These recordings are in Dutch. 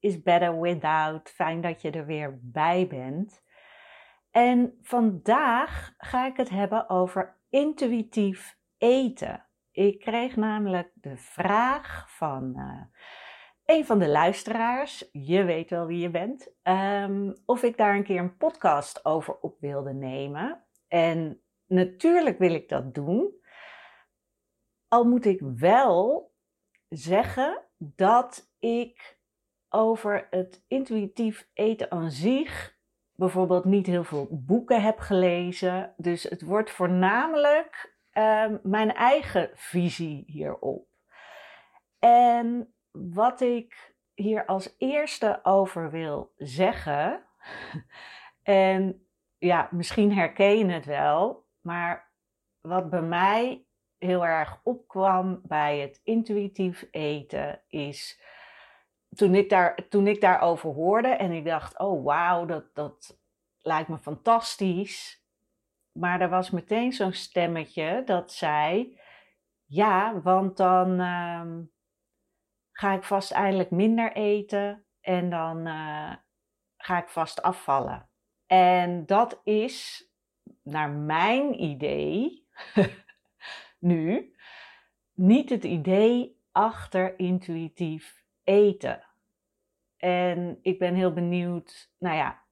is Better Without. Fijn dat je er weer bij bent. En vandaag ga ik het hebben over intuïtief eten. Ik kreeg namelijk de vraag van uh, een van de luisteraars, je weet wel wie je bent, um, of ik daar een keer een podcast over op wilde nemen. En natuurlijk wil ik dat doen. Al moet ik wel zeggen dat ik over het intuïtief eten aan zich bijvoorbeeld niet heel veel boeken heb gelezen. Dus het wordt voornamelijk uh, mijn eigen visie hierop. En wat ik hier als eerste over wil zeggen, en ja, misschien herken je het wel, maar wat bij mij heel erg opkwam bij het intuïtief eten is toen ik, daar, toen ik daarover hoorde en ik dacht, oh wauw, dat, dat lijkt me fantastisch. Maar er was meteen zo'n stemmetje dat zei, ja, want dan uh, ga ik vast eindelijk minder eten en dan uh, ga ik vast afvallen. En dat is, naar mijn idee, nu, niet het idee achter intuïtief eten. En ik ben heel benieuwd, nou ja,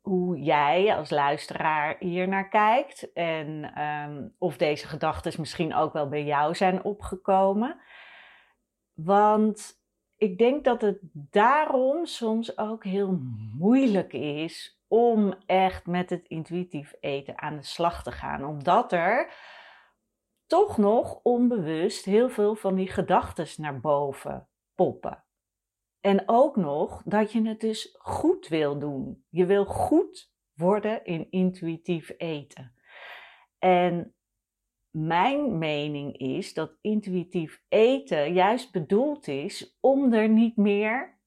hoe jij als luisteraar hier naar kijkt. En um, of deze gedachten misschien ook wel bij jou zijn opgekomen. Want ik denk dat het daarom soms ook heel moeilijk is om echt met het intuïtief eten aan de slag te gaan. Omdat er toch nog onbewust heel veel van die gedachten naar boven poppen. En ook nog dat je het dus goed wil doen. Je wil goed worden in intuïtief eten. En mijn mening is dat intuïtief eten juist bedoeld is om er niet meer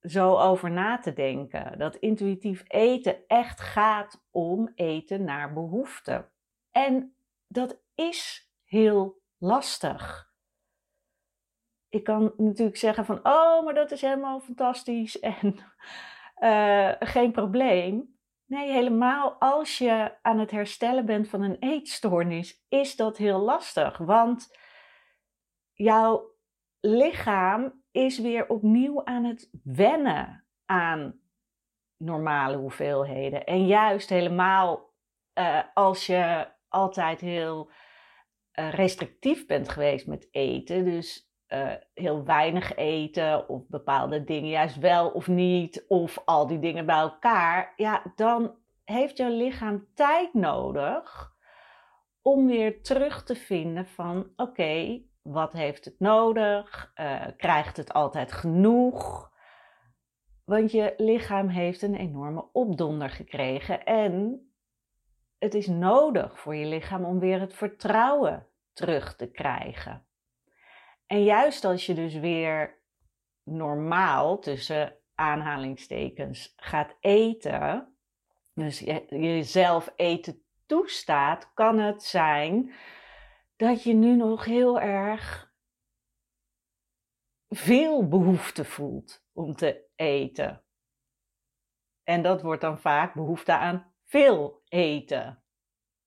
zo over na te denken. Dat intuïtief eten echt gaat om eten naar behoefte. En dat is heel lastig ik kan natuurlijk zeggen van, oh, maar dat is helemaal fantastisch en uh, geen probleem. Nee, helemaal als je aan het herstellen bent van een eetstoornis, is dat heel lastig. Want jouw lichaam is weer opnieuw aan het wennen aan normale hoeveelheden. En juist helemaal uh, als je altijd heel uh, restrictief bent geweest met eten, dus uh, heel weinig eten of bepaalde dingen juist wel of niet of al die dingen bij elkaar, ja, dan heeft jouw lichaam tijd nodig om weer terug te vinden van oké, wat heeft het nodig? Uh, krijgt het altijd genoeg? Want je lichaam heeft een enorme opdonder gekregen en het is nodig voor je lichaam om weer het vertrouwen terug te krijgen. En juist als je dus weer normaal tussen aanhalingstekens gaat eten, dus je, jezelf eten toestaat, kan het zijn dat je nu nog heel erg veel behoefte voelt om te eten. En dat wordt dan vaak behoefte aan veel eten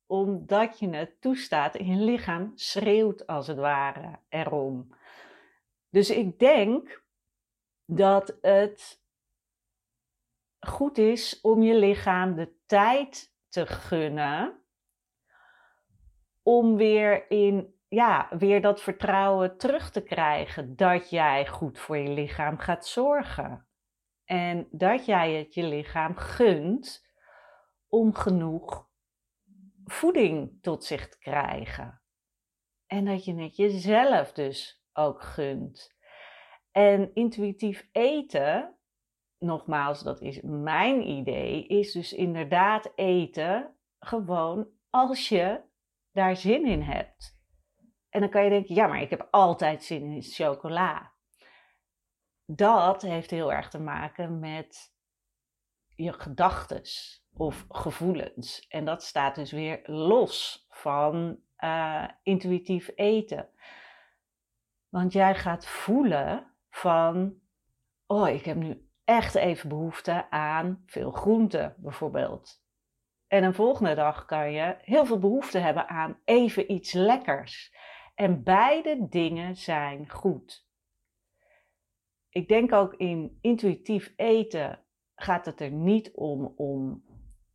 omdat je het toestaat je lichaam schreeuwt als het ware erom. Dus ik denk dat het goed is om je lichaam de tijd te gunnen. Om weer in ja, weer dat vertrouwen terug te krijgen dat jij goed voor je lichaam gaat zorgen. En dat jij het je lichaam gunt om genoeg voeding tot zich krijgen. En dat je het jezelf dus ook gunt. En intuïtief eten, nogmaals, dat is mijn idee, is dus inderdaad eten gewoon als je daar zin in hebt. En dan kan je denken, ja, maar ik heb altijd zin in chocola. Dat heeft heel erg te maken met je gedachtes of gevoelens. En dat staat dus weer los van uh, intuïtief eten. Want jij gaat voelen van, oh, ik heb nu echt even behoefte aan veel groente bijvoorbeeld. En een volgende dag kan je heel veel behoefte hebben aan even iets lekkers. En beide dingen zijn goed. Ik denk ook in intuïtief eten gaat het er niet om om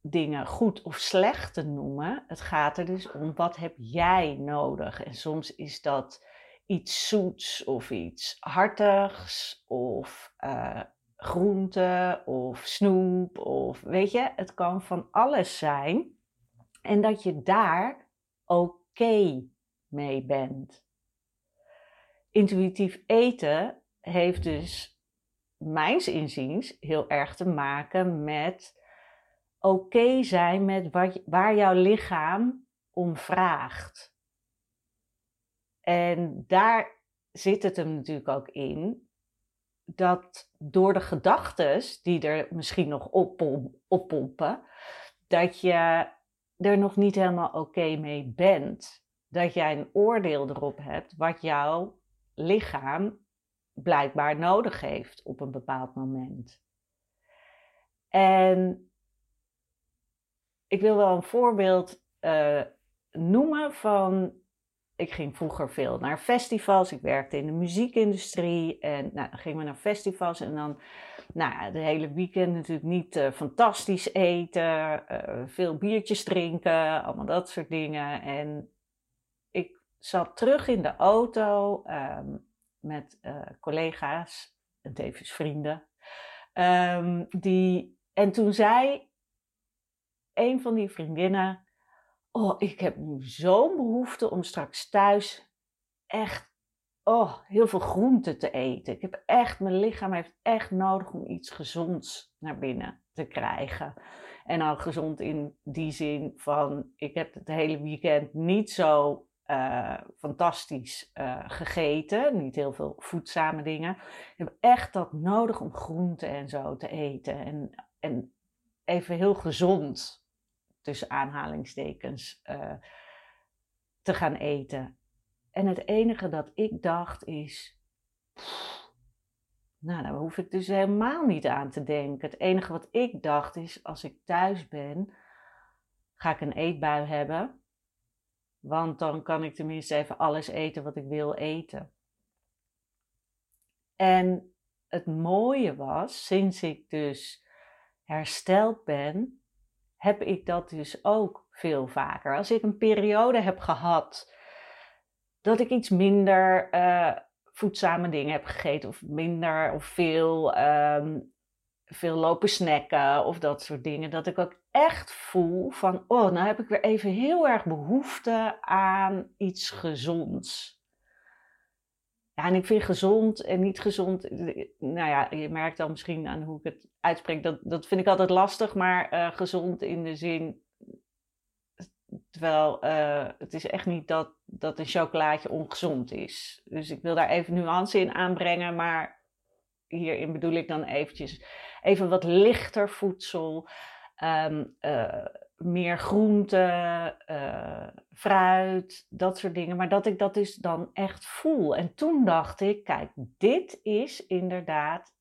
dingen goed of slecht te noemen. Het gaat er dus om wat heb jij nodig. En soms is dat iets zoets of iets hartigs of uh, groente of snoep of weet je, het kan van alles zijn. En dat je daar oké mee bent. Intuïtief eten heeft dus, mijns inziens, heel erg te maken met oké zijn met wat, waar jouw lichaam om vraagt. En daar zit het hem natuurlijk ook in dat door de gedachten die er misschien nog oppompen, dat je er nog niet helemaal oké mee bent dat jij een oordeel erop hebt wat jouw lichaam blijkbaar nodig heeft op een bepaald moment. En ik wil wel een voorbeeld uh, noemen van. Ik ging vroeger veel naar festivals. Ik werkte in de muziekindustrie. En nou, dan gingen we naar festivals. En dan nou, de hele weekend natuurlijk niet uh, fantastisch eten. Uh, veel biertjes drinken. Allemaal dat soort dingen. En zat terug in de auto um, met collega's en tevens vrienden. Um, die, en toen zei een van die vriendinnen: Oh, ik heb nu zo'n behoefte om straks thuis echt oh, heel veel groente te eten. Ik heb echt, mijn lichaam heeft echt nodig om iets gezonds naar binnen te krijgen. En dan gezond in die zin van: ik heb het hele weekend niet zo uh, fantastisch uh, gegeten. Niet heel veel voedzame dingen. Ik heb echt dat nodig om groenten en zo te eten. En, en even heel gezond, tussen aanhalingstekens, uh, te gaan eten. En het enige dat ik dacht is. nou, daar hoef ik dus helemaal niet aan te denken. Het enige wat ik dacht is: als ik thuis ben, ga ik een eetbui hebben want dan kan ik tenminste even alles eten wat ik wil eten. En het mooie was, sinds ik dus hersteld ben, heb ik dat dus ook veel vaker. Als ik een periode heb gehad dat ik iets minder uh, voedzame dingen heb gegeten, of minder of veel um, veel lopen snacken of dat soort dingen. Dat ik ook echt voel van, oh, nou heb ik weer even heel erg behoefte aan iets gezonds. Ja, en ik vind gezond en niet gezond, nou ja, je merkt dan misschien aan hoe ik het uitspreek, dat, dat vind ik altijd lastig, maar uh, gezond in de zin, terwijl uh, het is echt niet dat, dat een chocolaatje ongezond is. Dus ik wil daar even nuance in aanbrengen, maar hierin bedoel ik dan eventjes even wat lichter voedsel, eh, meer groente, uh, fruit, dat soort dingen. Maar dat ik dat dus dan echt voel. En toen dacht ik, kijk, dit is inderdaad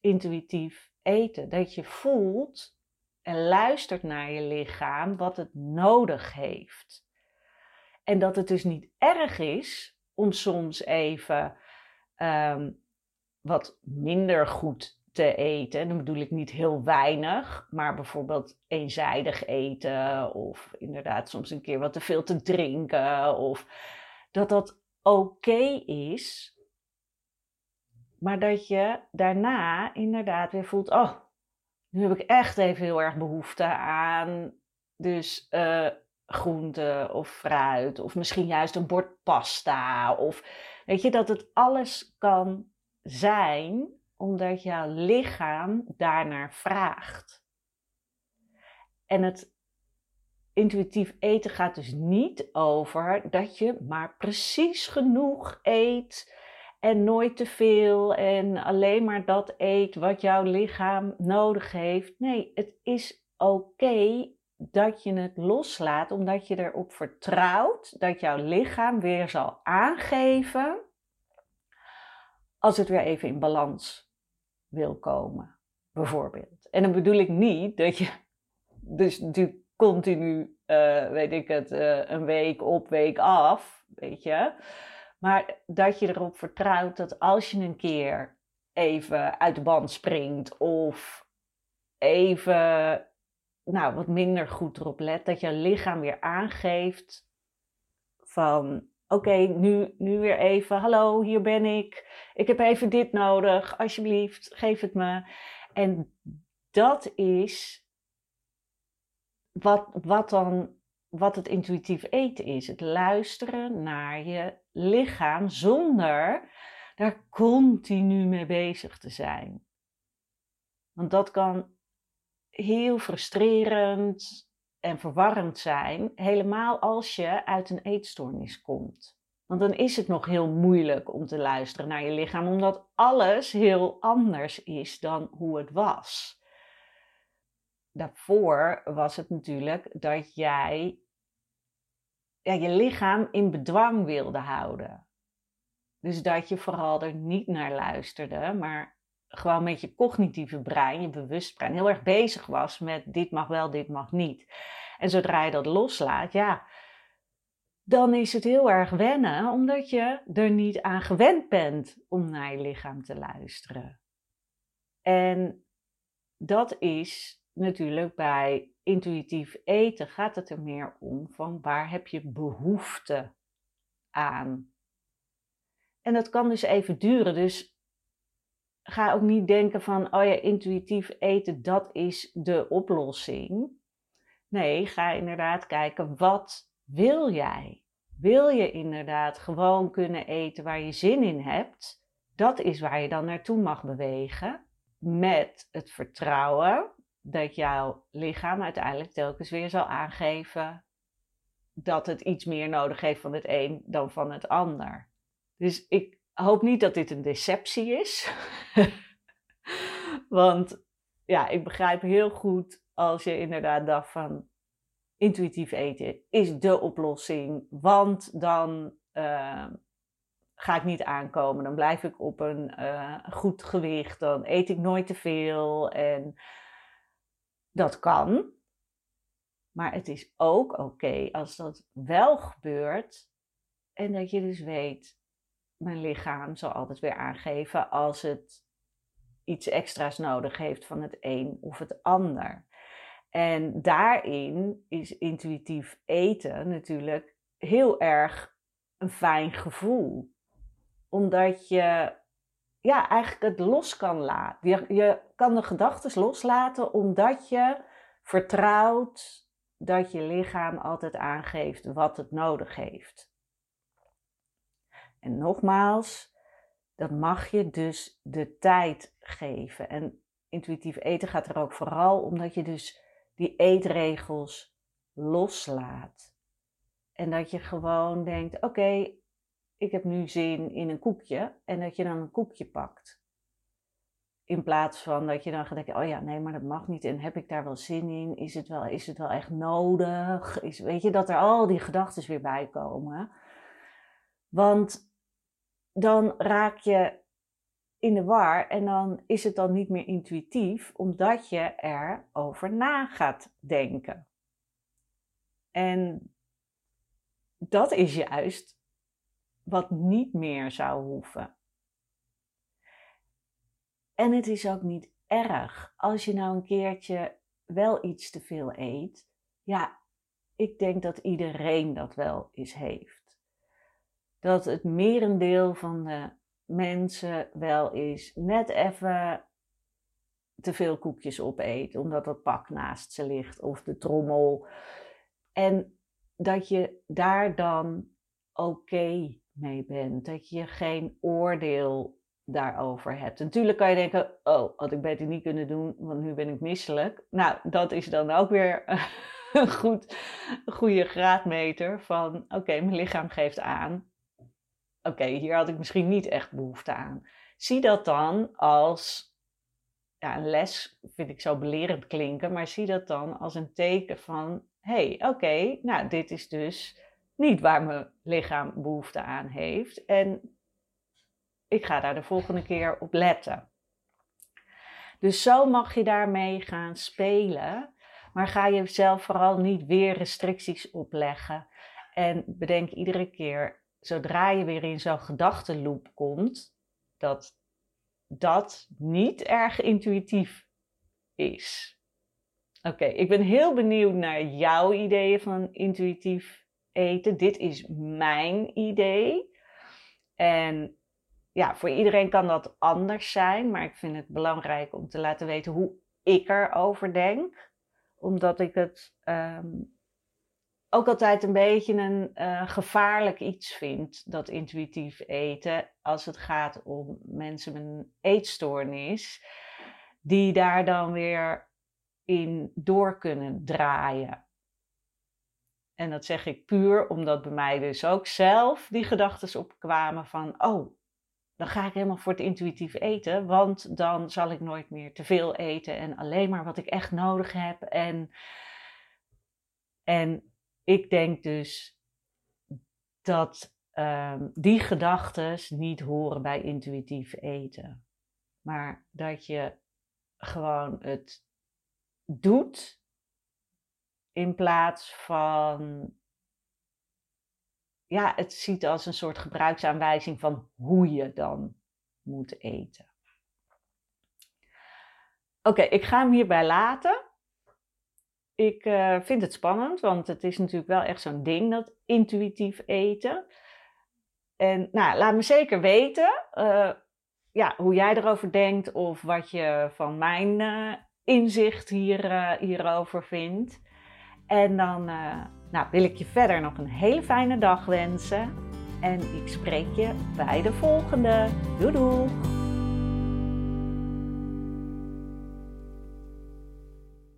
intuïtief eten. Dat je voelt en luistert naar je lichaam wat het nodig heeft. En dat het dus niet erg is om soms even um, wat minder goed te eten. En dan bedoel ik niet heel weinig, maar bijvoorbeeld eenzijdig eten of inderdaad soms een keer wat te veel te drinken of dat dat oké is. Maar dat je daarna inderdaad weer voelt, oh, nu heb ik echt even heel erg behoefte aan dus uh, groente of fruit of misschien juist een bord pasta of weet je dat het alles kan zijn omdat jouw lichaam daarnaar vraagt. En het intuïtief eten gaat dus niet over dat je maar precies genoeg eet en nooit te veel en alleen maar dat eet wat jouw lichaam nodig heeft. Nee, het is oké dat je het loslaat omdat je erop vertrouwt dat jouw lichaam weer zal aangeven als het weer even in balans wil komen, bijvoorbeeld. En dan bedoel ik niet dat je dus natuurlijk continu, uh, weet ik het, uh, een week op, week af, weet je. Maar dat je erop vertrouwt dat als je een keer even uit de band springt of even nou, wat minder goed erop let, dat je lichaam weer aangeeft van oké, nu, nu weer even, hallo, hier ben ik. Ik heb even dit nodig, alsjeblieft, geef het me. En dat is wat, wat dan wat het intuïtief eten is. Het luisteren naar je lichaam zonder daar continu mee bezig te zijn. Want dat kan heel frustrerend en verwarrend zijn, helemaal als je uit een eetstoornis komt. Want dan is het nog heel moeilijk om te luisteren naar je lichaam, omdat alles heel anders is dan hoe het was. Daarvoor was het natuurlijk dat jij je lichaam in bedwang wilde houden. Dus dat je vooral er niet naar luisterde, maar gewoon met je cognitieve brein, je bewustbrein, heel erg bezig was met dit mag wel, dit mag niet. En zodra je dat loslaat, ja, dan is het heel erg wennen, omdat je er niet aan gewend bent om naar je lichaam te luisteren. En dat is natuurlijk bij intuïtief eten gaat het er meer om van waar heb je behoefte aan. En dat kan dus even duren. Dus ga ook niet denken van, oh ja, intuïtief eten, dat is de oplossing. Nee, ga inderdaad kijken, wat wil jij? Wil je inderdaad gewoon kunnen eten waar je zin in hebt? Dat is waar je dan naartoe mag bewegen. Met het vertrouwen dat jouw lichaam uiteindelijk telkens weer zal aangeven dat het iets meer nodig heeft van het een dan van het ander. Dus ik hoop niet dat dit een deceptie is. Want ja, ik begrijp heel goed als je inderdaad dacht van intuïtief eten is de oplossing. Want dan uh, ga ik niet aankomen. Dan blijf ik op een uh, goed gewicht. Dan eet ik nooit te veel. En dat kan. Maar het is ook oké als dat wel gebeurt. En dat je dus weet, mijn lichaam zal altijd weer aangeven als het iets extra's nodig heeft van het een of het ander. En daarin is intuïtief eten natuurlijk heel erg een fijn gevoel. Omdat je ja, eigenlijk het los kan laten. Je, je kan de gedachten loslaten omdat je vertrouwt dat je lichaam altijd aangeeft wat het nodig heeft. En nogmaals, dat mag je dus de tijd geven. En intuïtief eten gaat er ook vooral om dat je dus die eetregels loslaat. En dat je gewoon denkt: oké, ik heb nu zin in een koekje. En dat je dan een koekje pakt. In plaats van dat je dan gaat denken: oh ja, nee, maar dat mag niet. En heb ik daar wel zin in? Is het wel, is het wel echt nodig? Is, weet je, dat er al die gedachten weer bij komen. Want dan raak je in de war en dan is het dan niet meer intuïtief, omdat je erover na gaat denken. En dat is juist wat niet meer zou hoeven. En het is ook niet erg als je nou een keertje wel iets te veel eet. Ja, ik denk dat iedereen dat wel eens heeft. Dat het merendeel van de mensen wel eens net even te veel koekjes opeet, omdat dat pak naast ze ligt of de trommel. En dat je daar dan oké mee bent, dat je geen oordeel daarover hebt. Natuurlijk kan je denken, oh, had ik beter niet kunnen doen, want nu ben ik misselijk. Nou, dat is dan ook weer een goed, goede graadmeter van, oké, mijn lichaam geeft aan, oké, hier had ik misschien niet echt behoefte aan. Zie dat dan als, ja, een les vind ik zo belerend klinken, maar zie dat dan als een teken van, hey, oké, nou, dit is dus niet waar mijn lichaam behoefte aan heeft. En ik ga daar de volgende keer op letten. Dus zo mag je daarmee gaan spelen. Maar ga jezelf vooral niet weer restricties opleggen. En bedenk iedere keer, zodra je weer in zo'n gedachtenloop komt, dat dat niet erg intuïtief is. Oké, ik ben heel benieuwd naar jouw ideeën van intuïtief eten. Dit is mijn idee. En ja, voor iedereen kan dat anders zijn, maar ik vind het belangrijk om te laten weten hoe ik erover denk. Omdat ik het ehm, ook altijd een beetje een uh, gevaarlijk iets vind, dat intuïtief eten, als het gaat om mensen met een eetstoornis, die daar dan weer in door kunnen draaien. En dat zeg ik puur omdat bij mij dus ook zelf die gedachten opkwamen van, oh, dan ga ik helemaal voor het intuïtief eten, want dan zal ik nooit meer te veel eten en alleen maar wat ik echt nodig heb. En, en ik denk dus dat um, die gedachten niet horen bij intuïtief eten, maar dat je gewoon het doet in plaats van ja, het ziet als een soort gebruiksaanwijzing van hoe je dan moet eten. Oké, ik ga hem hierbij laten. Ik uh, vind het spannend, want het is natuurlijk wel echt zo'n ding, dat intuïtief eten. En nou, laat me zeker weten uh, ja, hoe jij erover denkt of wat je van mijn uh, inzicht hier, hierover vindt. En dan nou, wil ik je verder nog een hele fijne dag wensen. En ik spreek je bij de volgende. Doei doei!